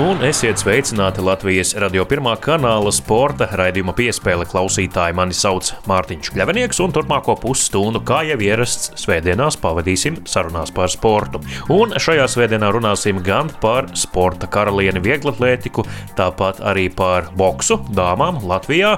Un esiet sveicināti Latvijas radio pirmā kanāla sporta raidījuma piespēle klausītāji. Mani sauc Mārtiņš Kļavinieks, un turpmāko pusstundu, kā jau ierasts, svētdienās pavadīsim sarunās par sportu. Un šajā svētdienā runāsim gan par sporta karalieni vieglatlētiku, tāpat arī par boksu dāmām Latvijā.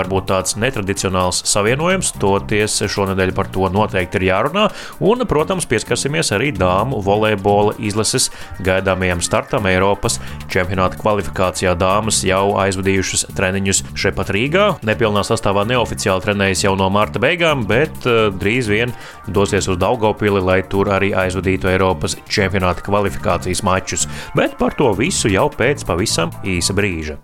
Varbūt tāds netradicionāls savienojums, toties šonadēļ par to noteikti ir jārunā. Un, protams, pieskarsimies arī dāmu volejbola izlases gaidāmajam startam. Eiropas čempionāta kvalifikācijā dāmas jau aizvadījušas treniņus šeit pat Rīgā. Nepilnā sastāvā neoficiāli trenējas jau no marta beigām, bet uh, drīz vien dosies uz Daugopili, lai tur arī aizvadītu Eiropas čempionāta kvalifikācijas mačus. Bet par to visu jau pēc pavisam īsa brīža.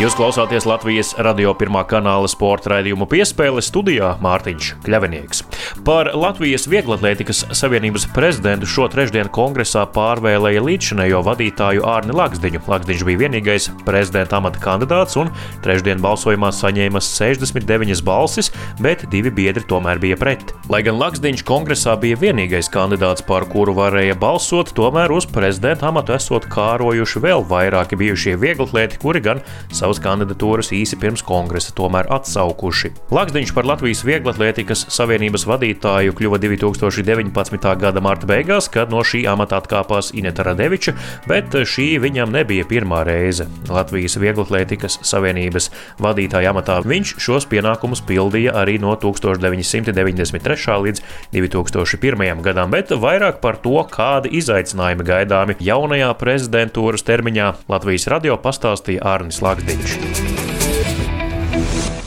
Jūs klausāties Latvijas radio pirmā kanāla sporta raidījumu piespēle studijā Mārtiņš Kļavinieks. Par Latvijas Vieglatlētikas Savienības prezidentu šo trešdienu kongresā pārvēlēja līdzšinējo vadītāju Ārni Laksdiņu. Laksdiņš bija vienīgais prezidenta amata kandidāts un trešdien balsojumā saņēma 69 balsis, bet divi biedri tomēr bija pret. Lai gan Laksdiņš kongresā bija vienīgais kandidāts, par kuru varēja balsot, tomēr uz prezidenta amatu esot kārojuši vēl vairāki bijušie vieglatlēti, kuri gan savu savas kandidatūras īsi pirms kongresa tomēr atsaukuši. Lakstiņš par Latvijas Vieglatlētikas Savienības vadītāju kļuva 2019. gada marta beigās, kad no šī amata atkāpās Ineta Radeviča, bet šī viņam nebija pirmā reize. Latvijas Vieglatlētikas Savienības vadītāja amatā viņš šos pienākumus pildīja arī no 1993. līdz 2001. gadam, bet vairāk par to, kādi izaicinājumi gaidāmi jaunajā prezidentūras termiņā Latvijas radio pastāstīja Arnis Lakstiņš.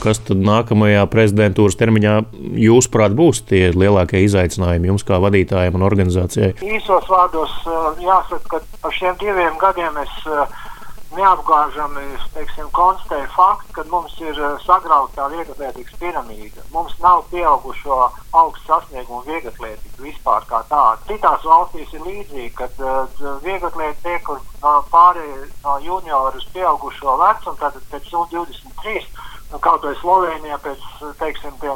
Kas tad nākamajā prezidentūras termiņā, jūsuprāt, būs tie lielākie izaicinājumi jums kā vadītājiem un organizācijai? Īsos vārdos jāsaka, ka par šiem diviem gadiem es neapgāžami teiksim, konstatēju faktu, ka mums ir sagrautā vieglatlētīgas piramīda. Mums nav pieaugušo augstu sasniegumu vieglatlētību vispār kā tāda. Citās valstīs ir līdzīgi, kad uh, vieglatlēti tiek uh, pārēj no junioru uz pieaugušo vecumu, tad pēc 23, nu, kaut vai Slovenijā pēc, teiksim, pie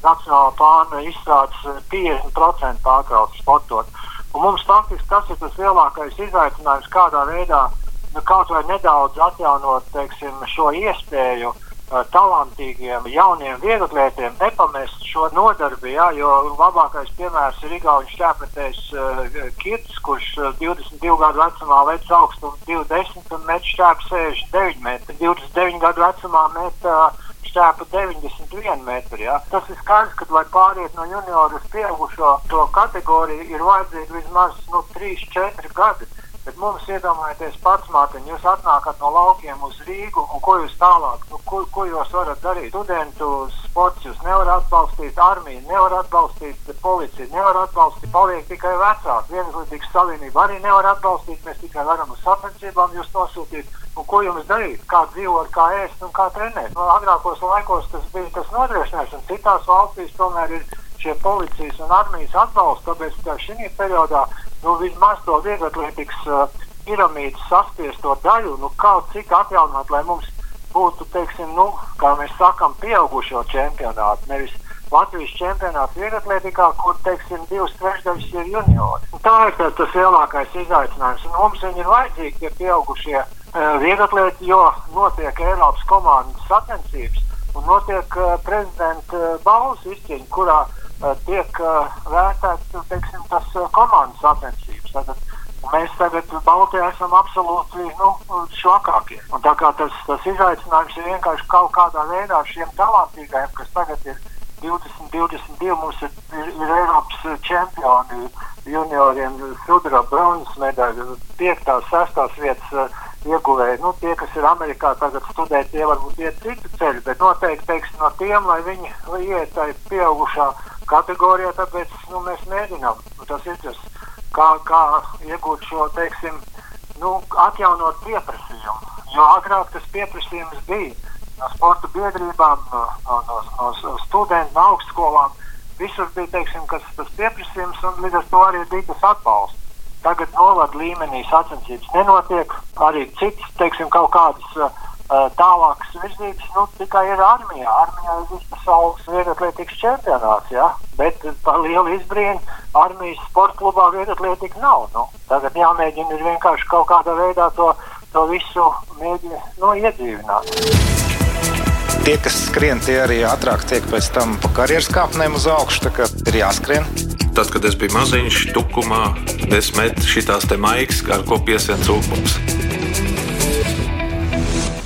nacionālā plāna izstrādes 50% pārtrauc sportot. Un mums faktiski tas ir tas lielākais izaicinājums, kādā veidā nu, kaut vai nedaudz atjaunot teiksim, šo iespēju uh, talantīgiem, jauniem vieglatlētiem nepamest šo nodarbi. Jā, jo labākais piemērs ir Igaunijas šķērsmetējs uh, Kirts, kurš uh, 22 gadu vecumā veids augstumu 20 un met šķērs 69 metri. 29 gadu vecumā met uh, šķēpa 91 metru. Ja? Tas ir skaidrs, ka, lai pāriet no junioru uz pieaugušo to kategoriju, ir vajadzīgi vismaz nu, 3-4 gadi. Bet mums iedomājieties pats, Mārtiņ, jūs atnākat no laukiem uz Rīgu, un ko jūs tālāk, nu, ko, ko jūs varat darīt? Studentu sports jūs nevarat atbalstīt, armiju nevar atbalstīt, policiju nevar atbalstīt, paliek tikai vecāki. Vienlīdzīgas savienība arī nevar atbalstīt, mēs tikai varam uz sapnicībām jūs nosūtīt. Un ko jums darīt? Kā dzīvot, kā ēst un kā trenēt? No, agrākos laikos tas bija tas nodrošinājums, un citās valstīs tomēr ir šie policijas un armijas atbalsts, tāpēc ka šī periodā nu, vismaz to vieglatlētikas uh, piramīdas saspiesto daļu, nu, kaut cik atjaunot, lai mums būtu, teiksim, nu, kā mēs sakam, pieaugušo čempionātu. Nevis Latvijas čempionāts vieglatlētikā, kur, teiksim, divas trešdaļas ir juniori. Un tā ir tas, tas lielākais izaicinājums. Un mums viņi ir vajadzīgi tie pieaugušie uh, vieglatlēti, jo notiek Eiropas komandas sacensības un notiek uh, prezidenta uh, balvas izcīņa, kurā uh, tiek eh, vērtēts teiksim, tas eh, komandas sacensības. Tātad mēs tagad Baltijā esam absolūti nu, švakākie. Un tā kā tas, tas izaicinājums ir vienkārši kaut kādā veidā šiem talantīgajiem, kas tagad ir 20, 22, mums ir, ir, ir Eiropas čempioni junioriem, sudraba, bronzas medaļu, 5, 6 vietas ieguvēji. Nu, tie, kas ir Amerikā, tagad studē, tie varbūt iet citu ceļu, bet noteikti teiksim, no tiem, lai viņi iet tai pieaugušā kategorijā, tāpēc nu, mēs mēģinām. Tas ir tas, kā, kā iegūt šo, teiksim, nu, atjaunot pieprasījumu. Jo agrāk tas pieprasījums bija no sporta biedrībām, no, no, no, no studentiem, no augstskolām. Visur bija teiksim, tas pieprasījums, un līdz ar to arī bija tas atbalsts. Tagad novada līmenī sacensības nenotiek. Arī citas, teiksim, kaut kādas uh, tālākas virzības, nu, tikai ir armijā. Armijā ir viss pasaules vieglatlētīgas čempionāts, jā. Bet par lielu izbrīnu armijas sporta klubā vieglatlētīga nav. Nu, tagad jāmēģina ir vienkārši kaut kādā veidā to, to visu mēģināt, nu, iedzīvināt tie, kas skrien, tie arī ātrāk tiek pēc tam pa karjeras kāpnēm uz augšu. Tā kā ir jāskrien. Tad, kad es biju maziņš, tukumā, es metu šīs maigas, ar ko piesien cūkums.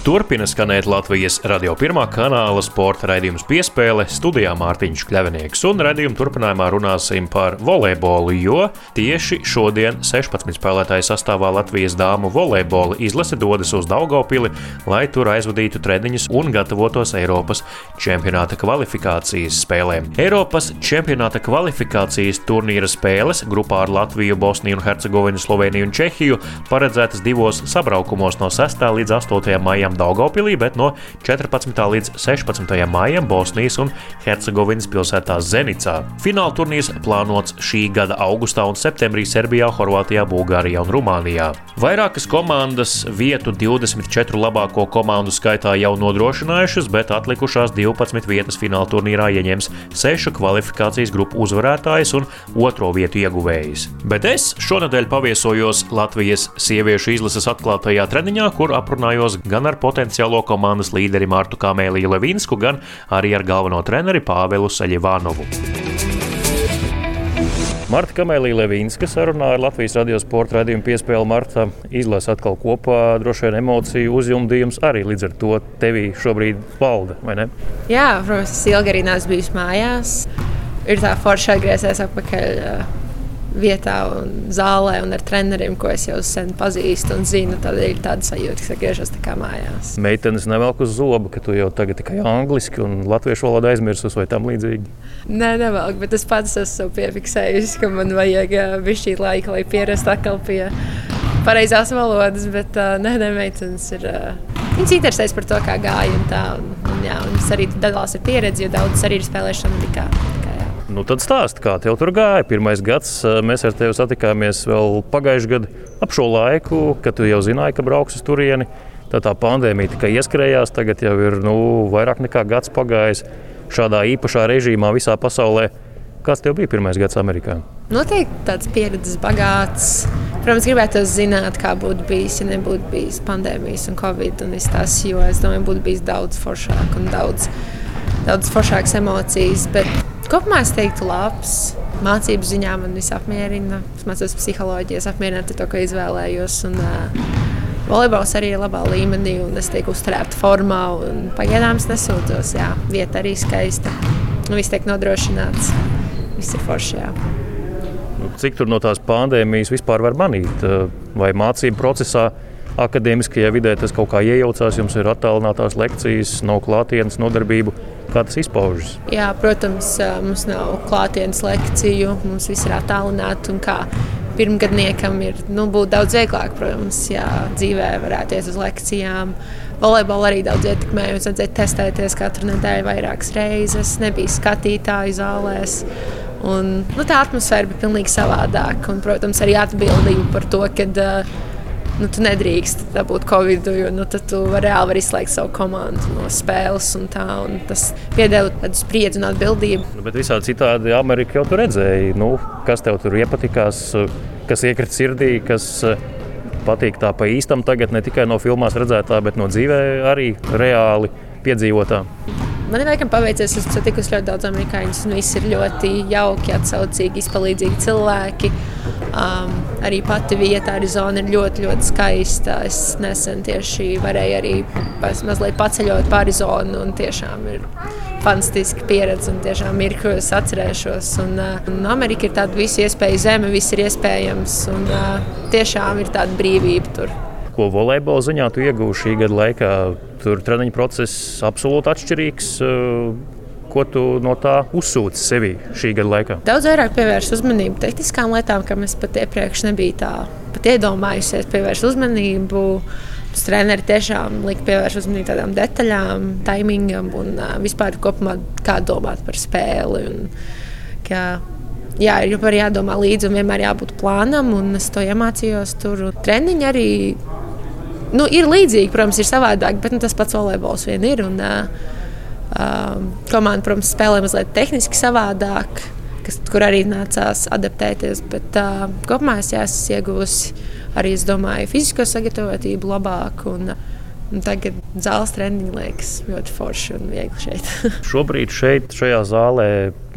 Turpina skanēt Latvijas radio pirmā kanāla sporta raidījums piespēle studijā Mārtiņš Kļavinieks. Un raidījuma turpinājumā runāsim par volejbolu, jo tieši šodien 16 spēlētāju sastāvā Latvijas dāmu volejbola izlase dodas uz Daugopili, lai tur aizvadītu treniņus un gatavotos Eiropas čempionāta kvalifikācijas spēlēm. Eiropas čempionāta kvalifikācijas turnīra spēles grupā ar Latviju, Bosniju, Hercegovinu, Sloveniju un Čehiju paredzētas divos sabraukumos no 6. līdz 8. maijam Daugopilī, bet no 14. līdz 16. maijam Bosnijas un Hercegovinas pilsētā Zenicā. Fināla turnīrs plānots šī gada augustā un septembrī Serbijā, Horvātijā, Bulgārijā un Rumānijā. Vairākas komandas vietu 24 labāko komandu skaitā jau nodrošinājušas, bet atlikušās 12 vietas fināla turnīrā ieņems 6 kvalifikācijas grupu uzvarētājs un otro vietu ieguvējs. Bet es šonadēļ paviesojos Latvijas sieviešu izlases atklātajā treniņā, kur aprunājos gan ar potenciālo komandas līderi Mārtu Kamēliju Levinsku, gan arī ar galveno treneri Pāvelu Saļivānovu. Marta Kamēlija Levīnska sarunā ar Latvijas radio sporta raidījumu piespēli Marta izlasa atkal kopā. Droši vien emociju uzjumdījums arī līdz ar to tevī šobrīd valda, vai ne? Jā, protams, es ilgi arī neesmu bijis mājās. Ir tā forša atgriezties atpakaļ vietā un zālē un ar treneriem, ko es jau sen pazīstu un zinu. Tad ir tāda sajūta, ka griežos tā kā mājās. Meitenes nevelk uz zobu, ka tu jau tagad tikai angliski un latviešu valodu aizmirsus vai tam līdzīgi. Nē, nevelk, bet es pats esmu piefiksējis, ka man vajag bišķīt laika, lai pierastu atkal pie pareizās valodas, bet uh, nē, ne, meitenes ir. Uh, Viņas interesēs par to, kā gāja. Un tā, un, un, jā, un viņas arī dalās ar pieredzi, jo daudz arī ir spēlējuši Amerikā. Nu, tad stāsti, kā tev tur gāja. Pirmais gads mēs ar tevi satikāmies vēl pagājušajā gadā ap šo laiku, kad tu jau zināji, ka brauks uz turieni. Tā, tā pandēmija tikai ieskrējās, tagad jau ir nu, vairāk nekā gads pagājis šādā īpašā režīmā visā pasaulē. Kāds tev bija pirmais gads Amerikā? Noteikti tāds pieredzes bagāts. Protams, gribētu zināt, kā būtu bijis, ja nebūtu bijis pandēmijas un covid un tas, jo es domāju, būtu bijis daudz foršāk un daudz, daudz foršākas emocijas. Bet Kopumā es teiktu, labs. Mācību ziņā man viss apmierina. Es mācos psiholoģiju, es apmierināti to, ko izvēlējos. Un, uh, Volejbols arī ir labā līmenī, un es tiek uzturēta formā. Pagaidām es nesūdzos. Jā, vieta arī skaista. Viss tiek nodrošināts. Viss ir forši. Jā. Nu, cik no tās pandēmijas vispār var manīt? Vai mācību procesā, akadēmiskajā vidē tas kaut kā iejaucās, jums ir attālinātās lekcijas, nav klātienes nodarbību? Kā tas izpaužas? Jā, protams, mums nav klātienes lekciju, mums viss ir attālināti. Pirmgadniekam ir nu, daudz vieglāk, protams, ja dzīvē varētu iet uz lekcijām. Volejbola arī daudz ietekmēja. Mums vajadzēja testēties katru nedēļu vairākas reizes, nebija skatītāju zālēs. Un, nu, tā atmosfēra bija pilnīgi savādāka. Un, protams, arī atbildība par to, ka uh, nu, tu nedrīkst dabūt covid, jo nu, tu reāli vari izslēgt savu komandu no spēles. Un tā, un tas piedēļ tādu spriedzi un atbildību. Nu, bet visādi citādi Amerikā jau tur redzēji, nu, kas tev tur iepatikās, kas iekrita sirdī, kas patīk tā pa īstam tagad, ne tikai no filmās redzētā, bet no dzīvē arī reāli piedzīvotā. Man ir laikam paveicies, es satikusi ļoti daudz amerikāņus, un visi ir ļoti jauki, atsaucīgi, izpalīdzīgi cilvēki. Um, arī pati vieta, Arizona ir ļoti, ļoti skaista. Es nesen tieši varēju arī mazliet paceļot pa Arizonu, un tiešām ir fantastiska pieredze, un tiešām ir, ko es atcerēšos. Un, uh, un Amerika ir tāda visu iespēju zeme, viss ir iespējams, un uh, tiešām ir tāda brīvība tur ko volejbola ziņā tu iegūsi šī gada laikā. Tur treniņa process absolūti atšķirīgs. Eh, ko tu no tā uzsūci sevī šī gada laikā? Daudz vairāk pievērš uzmanību tehniskām lietām, kam es pat iepriekš nebiju tā pat iedomājusies. Pievērš uzmanību. Treneri tiešām lika pievērst uzmanību tādām detaļām, timingam un uh, vispār kopumā kā domāt par spēli. Un, ka jā, ir arī jādomā līdzi un vienmēr jābūt plānam. Es to iemācījos tur. Treniņi arī nu, ir līdzīgi, protams, ir savādāk, bet nu, tas pats volejbols vien ir. Un, uh, komanda, protams, spēlē mazliet tehniski savādāk, kas, kur arī nācās adaptēties. Bet uh, kopumā es esmu ieguvusi arī, es domāju, fizisko sagatavotību labāk. Un, Un tagad zāles treniņi liekas ļoti forši un viegli šeit. Šobrīd šeit, šajā zālē,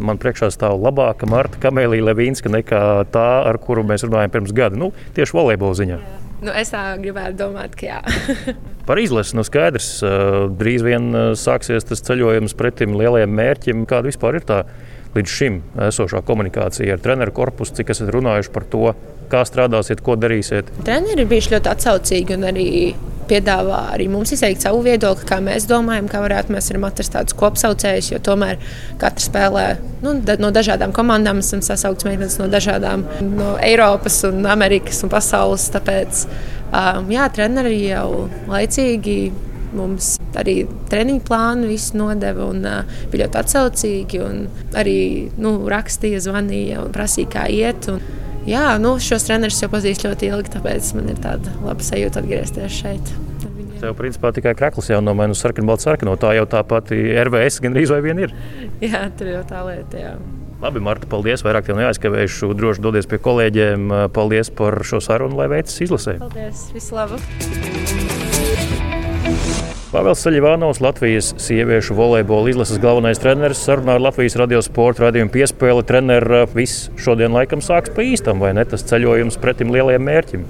man priekšā stāv labāka Marta Kamēlija Levīnska nekā tā, ar kuru mēs runājām pirms gada. Nu, tieši volejbola ziņā. Jā. Nu, es tā gribētu domāt, ka jā. Par izlasi nu skaidrs, drīz vien sāksies tas ceļojums pretim lielajiem mērķim. Kāda vispār ir tā līdz šim esošā komunikācija ar treneru korpusu, cik esat runājuši par to, kā strādāsiet, ko darīsiet? Treneri ir bijuši ļoti atsaucīgi un arī piedāvā arī mums izteikt savu viedokli, kā mēs domājam, kā varētu mēs atrast tādus kopsaucējus, jo tomēr katra spēlē nu, da, no dažādām komandām, esam sasaukts meitenes no dažādām, no Eiropas un Amerikas un pasaules. Tāpēc, um, jā, treneri jau laicīgi mums arī treniņu plānu nodeva un uh, bija ļoti atsaucīgi. Arī nu, rakstīja, zvanīja un prasīja, kā iet. Un, jā, nu, šos trenerus jau pazīstu ļoti ilgi, tāpēc man ir tāda laba sajūta atgriezties šeit. Tev, principā, tikai krāklis jau nomaina uz sarkanu, baltu sarkanu. Tā jau tā pati RVS gan drīz vai vien ir. Jā, tur jau tā lieta. Jā. Labi, Marta, paldies. Vairāk tev neaizkavēšu. Droši dodies pie kolēģiem. Paldies par šo sarunu, lai veicas izlasē. Paldies! Visu labu! Pāvils Saļivānovs, Latvijas sieviešu volejbola izlases galvenais treneris, sarunā ar Latvijas radio sporta radījumu piespēli. Treneris viss šodien laikam sāks pa īstam, vai ne? Tas ceļojums pretim lielajiem mērķim.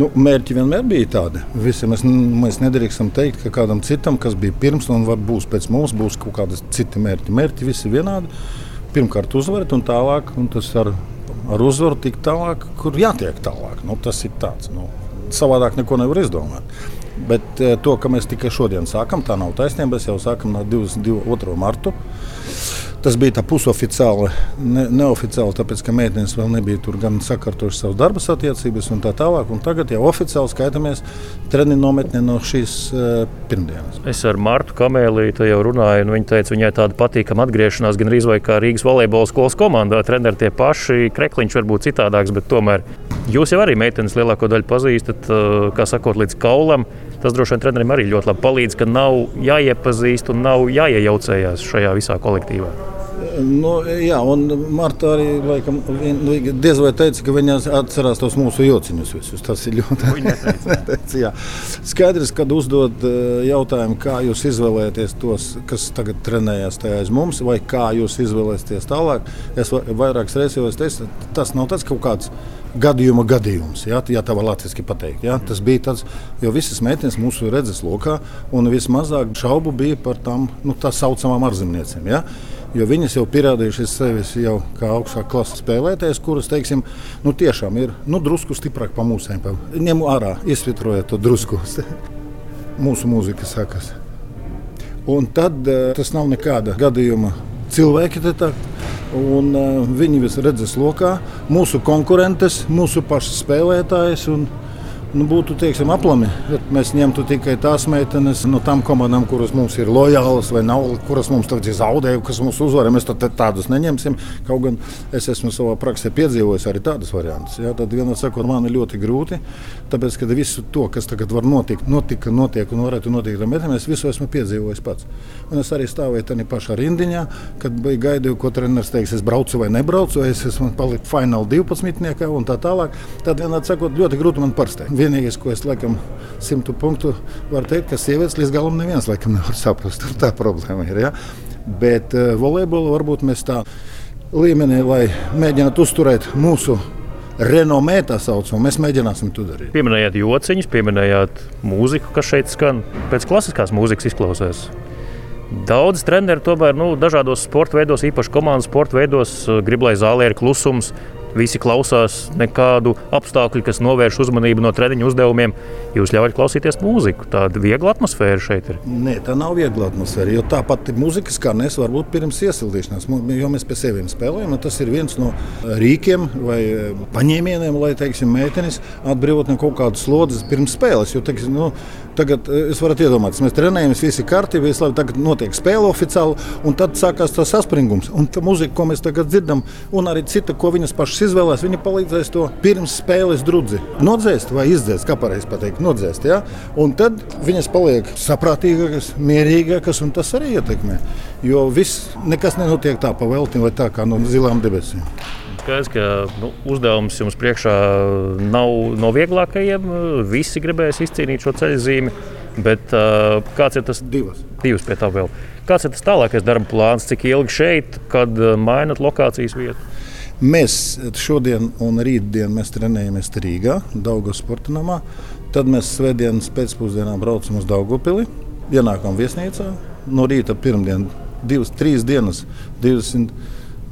Nu, mērķi vienmēr bija tādi. Visi mēs, mēs nedrīkstam teikt, ka kādam citam, kas bija pirms un būs pēc mums, būs kaut kādi citi mērķi. Mērķi visi vienādi. Pirmkārt, uzvarēt, un tālāk, un tas ar, ar uzvaru tik tālāk, kur jātiek tālāk. Nu, tas ir tāds. Nu, savādāk neko nevar izdomāt. Bet eh, to, ka mēs tikai šodien sākam, tā nav taisnība. Mēs jau sākam no 22. marta. Tas bija tā pusoficiāli, ne, neoficiāli, tāpēc ka meitenes vēl nebija tur gan sakārtojušas savas darba attiecības un tā tālāk. Un tagad jau oficiāli skaitāmies treniņu nometnē no šīs uh, pirmdienas. Es ar Martu Kamēlītu jau runāju, un viņa teica, viņai tāda patīkama atgriešanās gan arī kā Rīgas volejbola skolas komandā. Treneri tie paši, krekliņš var būt citādāks, bet tomēr jūs jau arī meitenes lielāko daļu pazīstat, uh, kā sakot, līdz kaulam. Tas droši vien trenerim arī ļoti labi palīdz, ka nav jāiepazīst un nav jāiejaucējās šajā visā kolektīvā. Nu, jā, un Marta arī laikam, nu, diez vai teica, ka viņa atcerās tos mūsu jociņus visus. Tas ir ļoti labi. Skaidrs, kad uzdod eh, jautājumu, kā jūs izvēlēties tos, kas tagad trenējas aiz mums, vai kā jūs izvēlēsieties tālāk. Es vairākas reizes jau teicu, tas nav tas kaut kāds gadījuma gadījums, ja, ja tā var latviešu pateikt. Ja. Tas bija tāds, jo visas meitenes mūsu redzes lokā, un vismazāk šaubu bija par tām nu, tā saucamām ārzemniecēm. Ja. Jo viņas jau pierādījušas sevi jau kā augstākā klases spēlētājas, kuras teiksim, nu, tiešām ir nu, drusku stiprāk par mūsēm. Ņem ārā, izsvitrojiet to drusku. Mūsu mūzika sakas. Un tad eh, tas nav nekāda gadījuma cilvēki te tā Un, uh, viņi visi redzes lokā, mūsu konkurentes, mūsu pašu spēlētājus. Un, nu, būtu teiksim, aplami, ja mēs ņemtu tikai tās meitenes no tām komandām, kuras mums ir lojālas vai nav, kuras mums tagad ir zaudējušas, kas mums uzvarēja. Mēs tādus neņemsim. Kaut gan es esmu savā praksē piedzīvojis arī tādas variantus. Ja? Tad vienā sakot, man ir ļoti grūti, tāpēc ka visu to, kas tagad var notikt, notika, notiek un varētu notikt ar meitenēm, es visu esmu piedzīvojis pats. Un es arī stāvēju tajā pašā rindiņā, kad gaidīju, ko treneris teiks, es braucu vai nebraucu, vai es esmu palicis fināla 12. un tā tālāk. Tad vienā sakot, ļoti grūti man parastēt vienīgais, ko es laikam simtu punktu varu teikt, ka sievietes līdz galam neviens laikam nevar saprast. Tur tā problēma ir. Ja? Bet uh, volejbolu varbūt mēs tā līmenī, lai mēģinātu uzturēt mūsu renomē, tā saucamā, mēs mēģināsim to darīt. Pieminējāt jociņus, pieminējāt mūziku, kas šeit skan. Pēc klasiskās mūzikas izklausās. Daudz treneri tomēr nu, dažādos sporta veidos, īpaši komandas sporta veidos, grib, lai zālē ir klusums. Visi klausās, nekādu apstākļu, kas novērš uzmanību no treniņu uzdevumiem. Jūs ļaujat klausīties mūziku. Tāda viegla atmosfēra šeit ir. Nē, tā nav viegla atmosfēra. Jo tāpat mūzikas skanēs varbūt pirms iesildīšanās, jo mēs pie sevis spēlējam. Tas ir viens no rīkiem vai eh, paņēmieniem, lai teiksim, meitenes atbrīvot no kaut kādas slodzes pirms spēles. Jo, teiksim, nu, Tagad eh, jūs varat iedomāties, mēs trenējamies, visi kārtībā, viss labi. Tagad notiek spēle oficiāli, un tad sākās tas saspringums. Un tā mūzika, ko mēs tagad dzirdam, un arī cita, ko viņas pašas izvēlēs, viņi palīdzēs to pirms spēles drudzi nodzēst vai izdzēst, kā pareizi pateikt, nodzēst. Ja? Un tad viņas paliek saprātīgākas, mierīgākas, un tas arī ietekmē. Jo viss nekas nenotiek tā pa velti vai tā kā no zilām debesīm. Skaidrs, ka nu, uzdevums jums priekšā nav no vieglākajiem. Visi gribēs izcīnīt šo ceļu zīmi. Bet uh, kāds ir tas divas? Divas pie tā vēl. Kāds ir tas tālākais darba plāns? Cik ilgi šeit, kad mainat lokācijas vietu? Mēs šodien un rītdien mēs trenējamies Rīgā, Daugas sporta namā. Tad mēs svētdienas pēcpusdienā braucam uz Daugopili, ienākam viesnīcā. No rīta pirmdien, divas, trīs dienas, 20.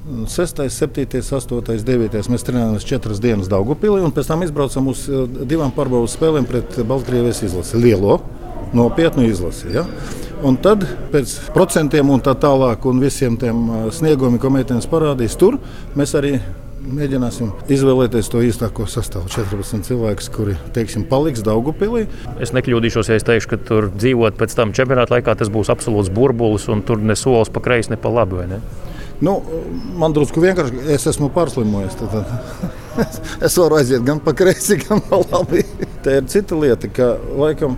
6, 7, 8, 9. Mēs trenējamies četras dienas Daugupilī un pēc tam izbraucam uz eh, divām pārbaudas spēlēm pret Baltkrievijas izlasi. Lielo, nopietnu izlasi. Ja? Un tad pēc procentiem un tā tālāk un visiem tiem sniegumiem, ko meitenes parādīs tur, mēs arī mēģināsim izvēlēties to īstāko sastāvu. 14 cilvēkus, kuri teiksim, paliks Daugupilī. Es nekļūdīšos, ja es teikšu, ka tur dzīvot pēc tam čempionāta laikā tas būs absolūts burbulis un tur ne solis pa kreisi, ne pa labi. Ne? Nu, man drusku vienkārši, es esmu pārslimojis. Tad, tad. es varu aiziet gan pa kreisi, gan pa labi. Tā ir cita lieta, ka laikam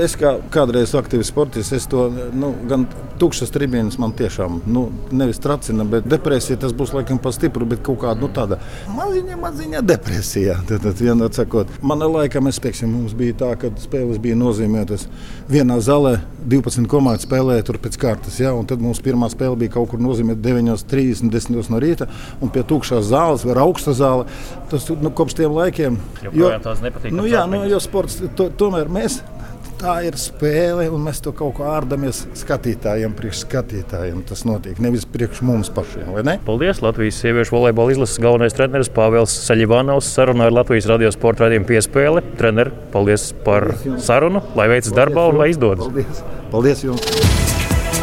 es kā kādreiz aktīvs sportists, es to nu, gan tukšas tribīnes man tiešām nu, nevis tracina, bet depresija tas būs laikam pa stipru, bet kaut kāda nu, tāda maziņa, maziņa depresija. Tad, tad, vienot sakot, manā laikā mēs, pieksim, mums bija tā, ka spēles bija nozīmētas vienā zālē, 12 komandas spēlēja tur pēc kārtas, ja, un tad mums pirmā spēle bija kaut kur nozīmēta 9.30, 10 no rīta, un pie tukšās zāles vai augsta zāle. Tas nu, kopš tiem laikiem. Jo, jo, nu, jā, nu, jo sports, to, tomēr mēs tā ir spēle, un mēs to kaut kā ārdamies skatītājiem, priekš skatītājiem. Tas notiek nevis priekš mums pašiem. Paldies! Latvijas sieviešu volejbola izlases galvenais treneris Pāvils Saļivanovs sarunā ar Latvijas radio sporta raidījumu piespēli. Trener, paldies par paldies sarunu, lai veicas darbā un lai izdodas. Paldies! paldies jums!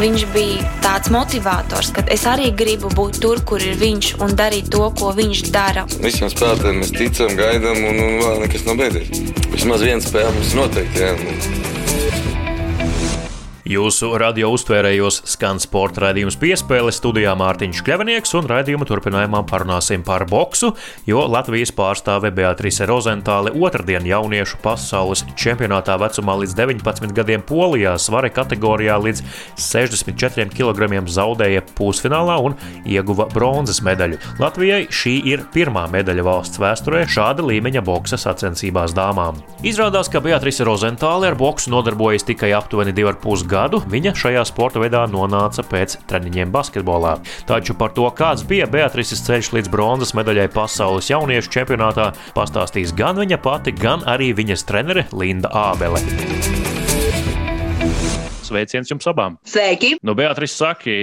Viņš bija tāds motivators, ka es arī gribu būt tur, kur ir viņš un darīt to, ko viņš dara. Visiem spēlētājiem mēs ticam, gaidām, un, un vēl nekas nav beidzies. Vismaz viena spēle mums noteikti. Jā. Jūsu radio uztvērējos skan sporta raidījums piespēle studijā Mārtiņš Kļavinieks un raidījuma turpinājumā parunāsim par boksu, jo Latvijas pārstāve Beatrice Rozentāle otrdien jauniešu pasaules čempionātā vecumā līdz 19 gadiem Polijā svara kategorijā līdz 64 kg zaudēja pusfinālā un ieguva bronzas medaļu. Latvijai šī ir pirmā medaļa valsts vēsturē šāda līmeņa boksa sacensībās dāmām. Izrādās, ka Beatrice Rozentāle ar boksu nodarbojas tikai aptuveni 2,5 gadu gadu viņa šajā sporta veidā nonāca pēc treniņiem basketbolā. Taču par to, kāds bija Beatrices ceļš līdz bronzas medaļai pasaules jauniešu čempionātā, pastāstīs gan viņa pati, gan arī viņas trenere Linda Ābele. Sveiciens jums abām. Sveiki! Nu, Beatrice, saki,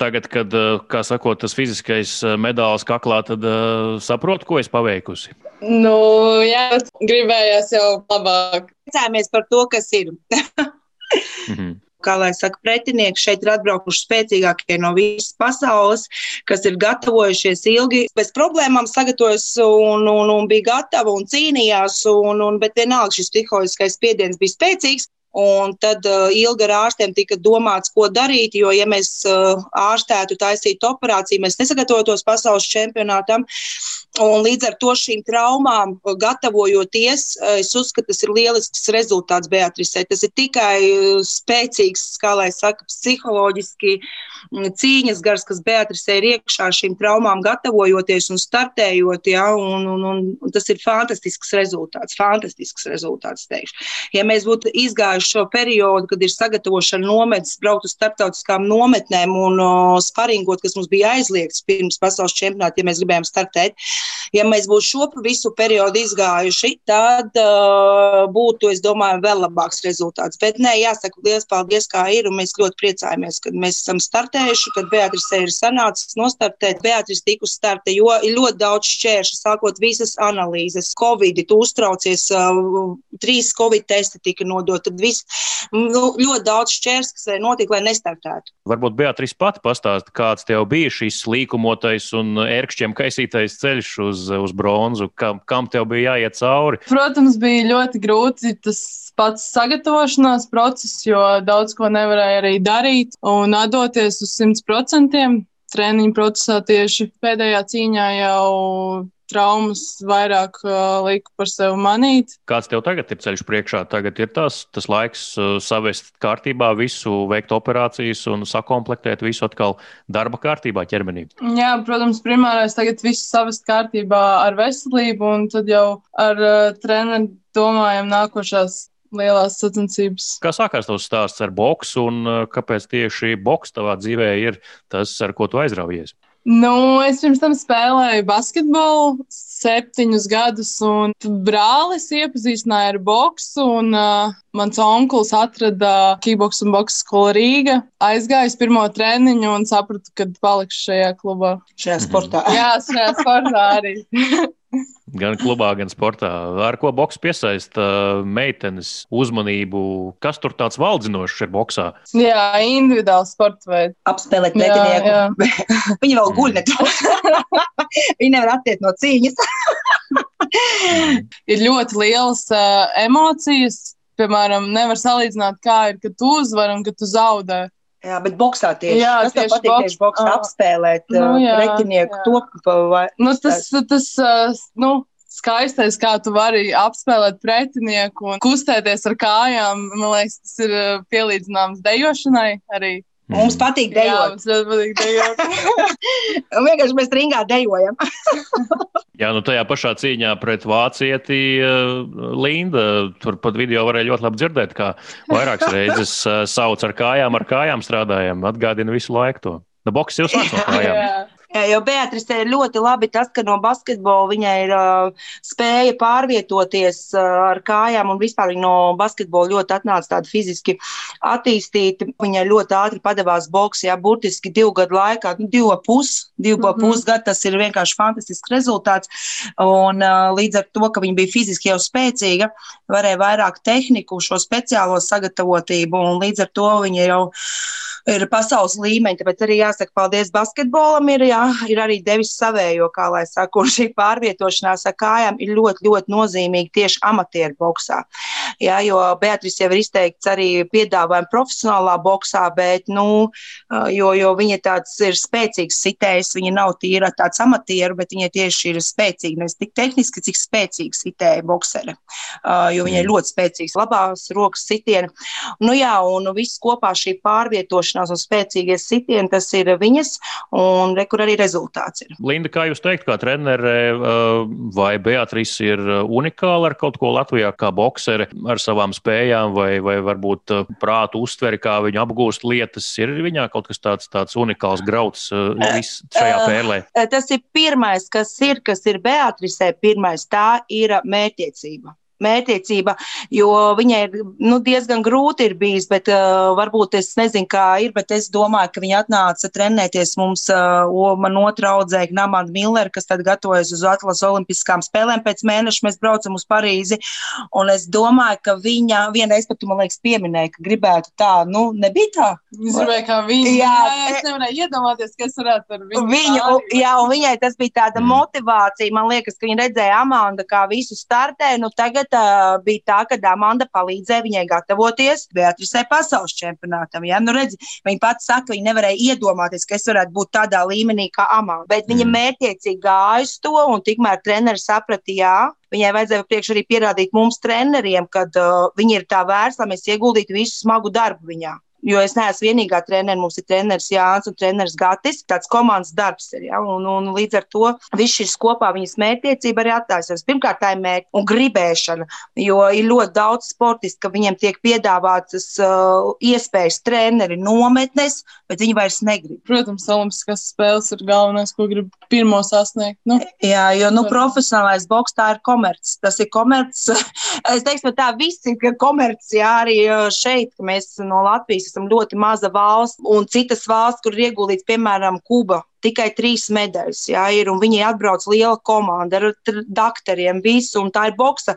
tagad, kad, kā sakot, tas fiziskais medaļas kaklā, tad uh, saprotu, ko es paveikusi. Nu, jā, gribējās jau labāk. Priecājamies par to, kas ir. Mm -hmm. Kā lai saka, pretinieki šeit ir atbraukuši spēcīgākie no visas pasaules, kas ir gatavojušies ilgi, bez problēmām sagatavojas un, un, un bija gatavi un cīnījās, un, un, bet vienalga šis psiholoģiskais spiediens bija spēcīgs. Un tad uh, ilgi ar ārstiem tika domāts, ko darīt, jo, ja mēs uh, ārstētu, taisītu operāciju, mēs nesagatavotos pasaules čempionātam. Un līdz ar to šīm traumām, gatavojoties, es uzskatu, tas ir lielisks rezultāts Beatrisē. Tas ir tikai spēcīgs, kā lai saka, psiholoģiski mm, cīņas gars, kas Beatrisē ir iekšā šīm traumām gatavojoties un startējot. Ja, un, un, un, un tas ir fantastisks rezultāts, fantastisks rezultāts, teikšu. Ja mēs būtu izgājuši šo periodu, kad ir sagatavošana nometnes, braukt uz starptautiskām nometnēm un uh, sparingot, kas mums bija aizliegts pirms pasaules čempionāta, ja mēs gribējām startēt. Ja mēs būtu šo visu periodu izgājuši, tad uh, būtu, es domāju, vēl labāks rezultāts. Bet nē, jāsaka, liels paldies, kā ir, un mēs ļoti priecājamies, ka mēs esam startējuši, kad Beatrice ir sanācis nostartēt. Beatrice tika uz starta, jo ir ļoti daudz šķēršu, sākot visas analīzes, Covid, tu uztraucies, uh, trīs Covid testi tika nodot, tad viss nu, ļoti daudz šķērs, kas notika, lai nestartētu. Varbūt Beatrice pati pastāsta, kāds tev bija šis līkumotais un ērkšķiem kaisītais ceļš uz, uz bronzu, kam, kam tev bija jāiet cauri? Protams, bija ļoti grūti tas pats sagatavošanās process, jo daudz ko nevarēja arī darīt un atdoties uz 100%. Treniņu procesā tieši pēdējā cīņā jau traumas vairāk uh, liku par sevi manīt. Kāds tev tagad ir ceļš priekšā? Tagad ir tas, tas laiks uh, savest kārtībā visu, veikt operācijas un sakomplektēt visu atkal darba kārtībā ķermenī. Jā, protams, primārais tagad viss savest kārtībā ar veselību un tad jau ar uh, treneru domājam nākošās lielās sacensības. Kā sākās tavs stāsts ar boksu un uh, kāpēc tieši boks tavā dzīvē ir tas, ar ko tu aizraujies? Nu, es pirms tam spēlēju basketbolu septiņus gadus, un brālis iepazīstināja ar boksu. Un, uh, mans onkls atrada kickboks un boks skolu Rīgā. Aizgāju uz pirmo treniņu un sapratu, ka palikšu šajā klubā. Šajā sportā. Jā, šajā sportā arī. gan klubā, gan sportā. Ar ko boks piesaista meitenes uzmanību? Kas tur tāds valdzinošs ir boxā? Jā, individuāls sports veids. Apspēlēt pretinieku. Viņa vēl guļ nedaudz. Viņa nevar attiekt no cīņas. ir ļoti lielas uh, emocijas. Piemēram, nevar salīdzināt, kā ir, kad tu uzvari un kad tu zaudē. Jā, bet boxā tieši tas tieši patīk, boks, tieši boksā uh, apspēlēt nu, jā, pretinieku jā. to. Vai, nu, tas, tas, tas uh, nu, skaistais, kā tu vari apspēlēt pretinieku un kustēties ar kājām. Man liekas, tas ir pielīdzināms dejošanai arī. Mums patīk dejot. Jā, mums ļoti patīk dejot. vienkārši mēs ringā dejojam. Jā, nu tajā pašā cīņā pret vācieti Linda. Tur pat video varēja ļoti labi dzirdēt, kā vairākas reizes sauc ar kājām, ar kājām strādājam. Atgādina visu laiku to. Nu, boks jau sāc no kājām. Jo Beatrice ir ļoti labi tas, ka no basketbola viņai ir uh, spēja pārvietoties uh, ar kājām, un vispār viņa no basketbola ļoti atnāca tāda fiziski attīstīta. Viņai ļoti ātri padavās boks, jā, burtiski divu gadu laikā, nu, divu pus, divu mm -hmm. pus gadu, tas ir vienkārši fantastisks rezultāts. Un uh, līdz ar to, ka viņa bija fiziski jau spēcīga, varēja vairāk tehniku, šo speciālo sagatavotību, un līdz ar to viņa jau ir pasaules līmeņa. Tāpēc arī jāsaka paldies basketbolam, ir, jā, ir arī devis savējo, kā lai saka, un šī pārvietošanās ar kājām ir ļoti, ļoti nozīmīga tieši amatieru boxā. Jā, jo Beatrice jau ir izteikts arī piedāvājumu profesionālā boxā, bet, nu, jo, jo viņa tāds ir spēcīgs sitējs, viņa nav tīra tāds amatieru, bet viņa tieši ir spēcīga, nevis tik tehniski, cik spēcīga sitēja boksere, jo viņa ir ļoti spēcīgs labās rokas sitieni. Nu jā, un viss kopā šī pārvietošana uzņemšanās un spēcīgie sitieni, tas ir viņas, un re, kur arī rezultāts ir. Linda, kā jūs teikt, kā trenere, uh, vai Beatrice ir uh, unikāla ar kaut ko Latvijā, kā boksere, ar savām spējām, vai, vai varbūt uh, prātu uztveri, kā viņa apgūst lietas, ir viņā kaut kas tāds, tāds unikāls grauds šajā pērlē? Tas ir pirmais, kas ir, kas ir Beatrice, pirmais, tā ir mērķiecība mērķtiecība, jo viņai ir nu, diezgan grūti ir bijis, bet uh, varbūt es nezinu, kā ir, bet es domāju, ka viņa atnāca trenēties mums, uh, man otra audzēja Namanda Miller, kas tad gatavojas uz Atlas Olimpiskām spēlēm. Pēc mēneša mēs braucam uz Parīzi, un es domāju, ka viņa vienreiz pat, man liekas, pieminēja, ka gribētu tā, nu, nebija tā. Es gribēju, kā viņa. Jā, jā, es nevarēju iedomāties, kas varētu ar viņu. Viņu, jā, un viņai tas bija tāda mm. motivācija. Man liekas, ka viņa redzēja Amanda, kā visu startē, nu tagad uh, bija tā, ka Amanda palīdzēja viņai gatavoties Beatrisē pasaules čempionātam. Ja? Nu, redzi, viņa pati saka, ka viņa nevarēja iedomāties, ka es varētu būt tādā līmenī kā Amanda. Bet viņa mm. mērķiecīgi gāja uz to, un tikmēr treneris saprata, jā, Viņai vajadzēja priekš arī pierādīt mums, treneriem, ka uh, viņa ir tā vērsta, lai mēs ieguldītu visu smagu darbu viņā. Jo es neesmu vienīgā treneris. Mums ir treneris Jānis un treneris Gatis. Tāds komandas darbs ir. Ja? Un, un līdz ar to viss šis kopā viņas mērķtiecība arī attaisnojas. Pirmkārt, tā ir mērķa un gribēšana, jo ir ļoti daudz sportistu, ka viņiem tiek piedāvātas uh, iespējas treneri nometnes, bet viņi vairs negrib. Protams, Olimpiskās spēles ir galvenais, ko grib pirmo sasniegt. Nu. Jā, jo nu, profesionālais boks tā ir komerces. Tas ir komerces. es teiktu, tā viss ir komerces. Jā, arī uh, šeit mēs no Latvijas esam ļoti maza valsts un citas valsts, kur ir ieguldīts, piemēram, Kuba tikai trīs medaļas. Jā, ir, viņi atbrauc liela komanda ar doktoriem, visu, un tā ir boksa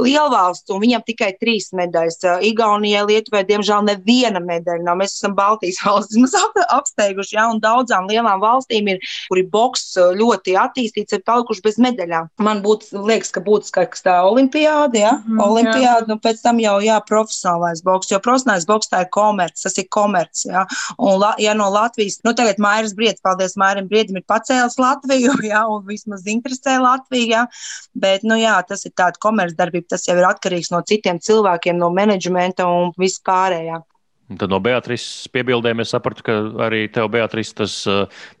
lielvalsts, un viņam tikai trīs medaļas. Igaunijai, Lietuvai, diemžēl, neviena medaļa nav. Mēs esam Baltijas valstis, mums apsteiguši, jā, un daudzām lielām valstīm ir, kur ir boks ļoti attīstīts, ir palikuši bez medaļām. Man būtu, liekas, ka būtu skaists tā olimpiāda, jā, mm, olimpiāda, jā. un pēc tam jau, jā, profesionālais boks, jo profesionālais boks tā ir komerc, tas ir komerc, jā, un, ja no Latvijas, nu tagad Mairas Briets, paldies Mārim Briedim ir pacēlis Latviju, jā, un vismaz interesē Latviju, jā, bet, nu jā, tas ir tāda komercdarbība, tas jau ir atkarīgs no citiem cilvēkiem, no menedžmenta un vispārējā. Tad no Beatrises piebildēm es sapratu, ka arī tev, Beatrice, tas,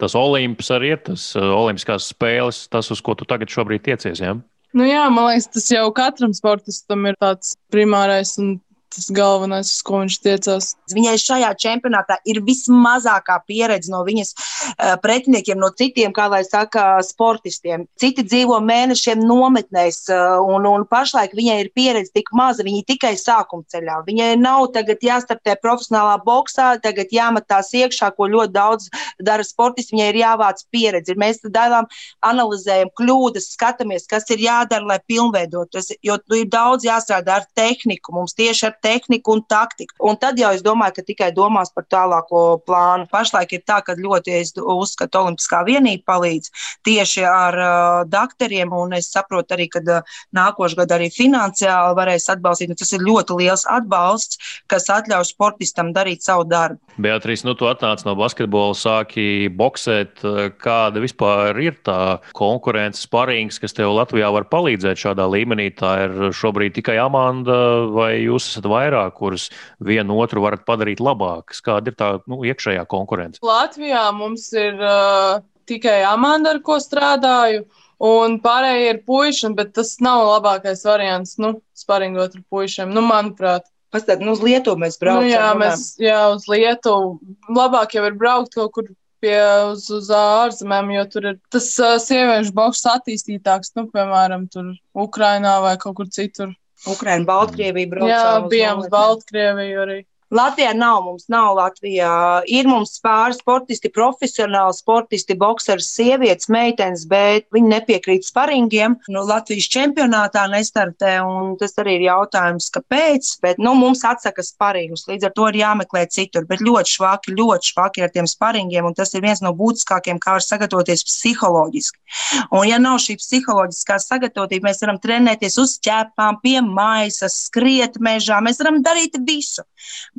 tas Olimps arī ir, tas Olimpiskās spēles, tas, uz ko tu tagad šobrīd tiecies. Ja? Nu jā, man liekas, tas jau katram sportistam ir tāds primārais un tas galvenais, uz ko viņš tiecās. Viņai šajā čempionātā ir vismazākā pieredze no viņas uh, pretiniekiem, no citiem, kā lai saka, sportistiem. Citi dzīvo mēnešiem nometnēs, uh, un, un pašlaik viņai ir pieredze tik maza, viņa tikai sākuma ceļā. Viņai nav tagad jāstartē profesionālā boxā, tagad jāmetās iekšā, ko ļoti daudz dara sportisti. Viņai ir jāvāc pieredze. Mēs dalām, analizējam kļūdas, skatāmies, kas ir jādara, lai pilnveidotos. Jo ir daudz jāstrādā ar tehniku. Mums tieši ar tehniku un taktiku. Un tad jau es domāju, ka tikai domās par tālāko plānu. Pašlaik ir tā, ka ļoti es uzskatu, Olimpiskā vienība palīdz tieši ar uh, doktoriem, un es saprotu arī, ka uh, nākošais gads arī finansiāli varēs atbalstīt. Tas ir ļoti liels atbalsts, kas atļauj sportistam darīt savu darbu. Beatrīs, nu tu atnāc no basketbola, sāki boxēt. Kāda vispār ir tā konkurence, sparings, kas tev Latvijā var palīdzēt šādā līmenī? Tā ir šobrīd tikai Amanda, vai jūs esat vairāk, kuras vienu otru varat padarīt labākas? Kāda ir tā nu, iekšējā konkurence? Latvijā mums ir uh, tikai Amanda, ar ko strādāju. Un pārējie ir puiši, bet tas nav labākais variants, nu, sparingot ar puišiem, nu, manuprāt. Pastāv, nu, uz Lietuvu mēs braucam. Nu, jā, mēs, jā, uz Lietuvu. Labāk jau ir braukt kaut kur pie uz, uz ārzemēm, jo tur ir tas uh, sieviešu boks attīstītāks, nu, piemēram, tur Ukrainā vai kaut kur citur. Ukraina, Baltkrievija braucām. Jā, bijām uz Baltkrieviju arī. Latvijā nav, mums nav Latvijā. Ir mums pāris sportisti, profesionāli sportisti, boxeri, sievietes, meitenes, bet viņi nepiekrīt sparingiem. Nu, Latvijas čempionātā nestartē, un tas arī ir jautājums, kāpēc. Bet nu, mums atsaka sparingus, līdz ar to ir jāmeklē citur. Bet ļoti švaki, ļoti švaki ar tiem sparingiem, un tas ir viens no būtiskākiem, kā var sagatavoties psiholoģiski. Un, ja nav šī psiholoģiskā sagatavotība, mēs varam trenēties uz ķēpām, pie maisas, skriet mežā, mēs varam darīt visu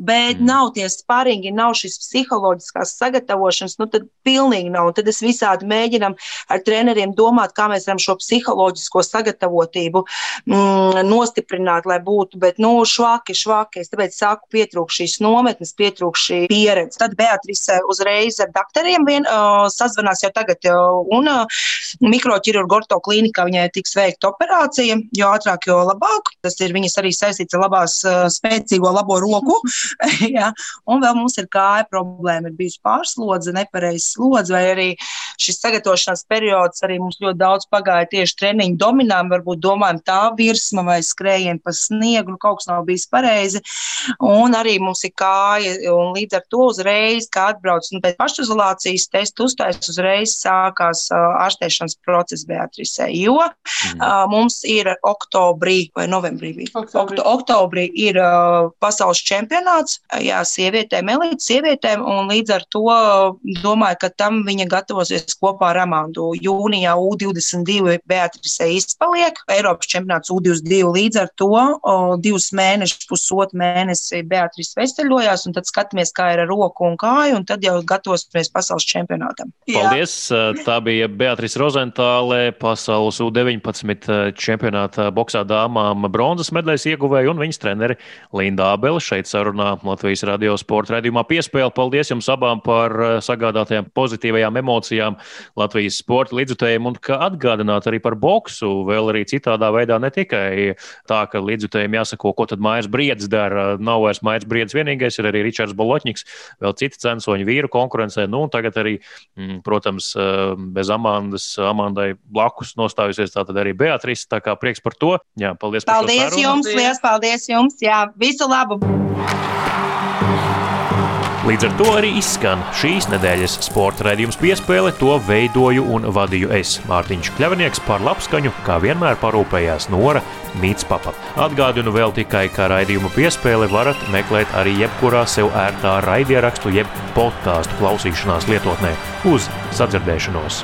bet mm. nav tie sparingi, nav šis psiholoģiskās sagatavošanas, nu tad pilnīgi nav. Un tad es visādi mēģinam ar treneriem domāt, kā mēs varam šo psiholoģisko sagatavotību mm, nostiprināt, lai būtu, bet, nu, švaki, švaki. Es tāpēc sāku pietrūkt šīs nometnes, pietrūkt šī pieredze. Tad Beatrice uzreiz ar doktoriem vien, uh, sazvanās jau tagad, uh, un uh, mikroķirurgu orto klīnikā viņai tiks veikta operācija, jo ātrāk, jo labāk. Tas ir viņas arī saistīts ar labās, spēcīgo labo roku. ja? Un vēl mums ir kāja problēma, ir bijusi pārslodze, nepareizs slodze, vai arī šis sagatavošanās periods arī mums ļoti daudz pagāja tieši treniņu dominām, varbūt domājam tā virsma vai skrējiem pa sniegu, nu, kaut kas nav bijis pareizi. Un arī mums ir kāja, un līdz ar to uzreiz, kā atbrauc nu, pēc pašizolācijas testu uzstājas, uzreiz sākās uh, ārstēšanas process Beatrisē, jo mm. uh, mums ir oktobrī vai novembrī. Oktobrī, oktobrī ir uh, pasaules čempionāts, jā, sievietēm, elites sievietēm, un līdz ar to domāju, ka tam viņa gatavosies kopā ar Amandu. Jūnijā U22 Beatrise izpaliek, Eiropas čempionāts U22 līdz ar to o, divus mēnešus, pusotru mēnesi Beatrise vesteļojās, un tad skatāmies, kā ir ar roku un kāju, un tad jau gatavosimies pasaules čempionātam. Paldies! Jā. Tā bija Beatrice Rozentāle, pasaules U19 čempionāta boxā dāmām bronzas medaļas ieguvēja un viņas treneri Linda Abele šeit sarunā Latvijas radio sporta raidījumā piespēle. Paldies jums abām par eh, sagādātajām pozitīvajām emocijām Latvijas sporta līdzutējiem un ka atgādināt arī par boksu vēl arī citādā veidā, ne tikai tā, ka līdzutējiem jāsako, ko tad mājas briedis dara. Nav vairs mājas briedis vienīgais, ir arī Ričards Bolotņiks, vēl citi censoņi vīru konkurencē. Nu, tagad arī, mm, protams, eh, bez Amandas, Amandai blakus nostājusies tātad arī Beatrice. Tā kā prieks par to. Jā, paldies, paldies jums, liels paldies jums. Jā, visu labu! Līdz ar to arī izskan šīs nedēļas sporta raidījums piespēle. To veidoju un vadīju es, Mārtiņš Kļavnieks, par labskaņu, kā vienmēr parūpējās Nora Mītspapa. Atgādinu vēl tikai, ka raidījumu piespēle varat meklēt arī jebkurā sev ērtā raidierakstu jeb podkāstu klausīšanās lietotnē uz sadzirdēšanos.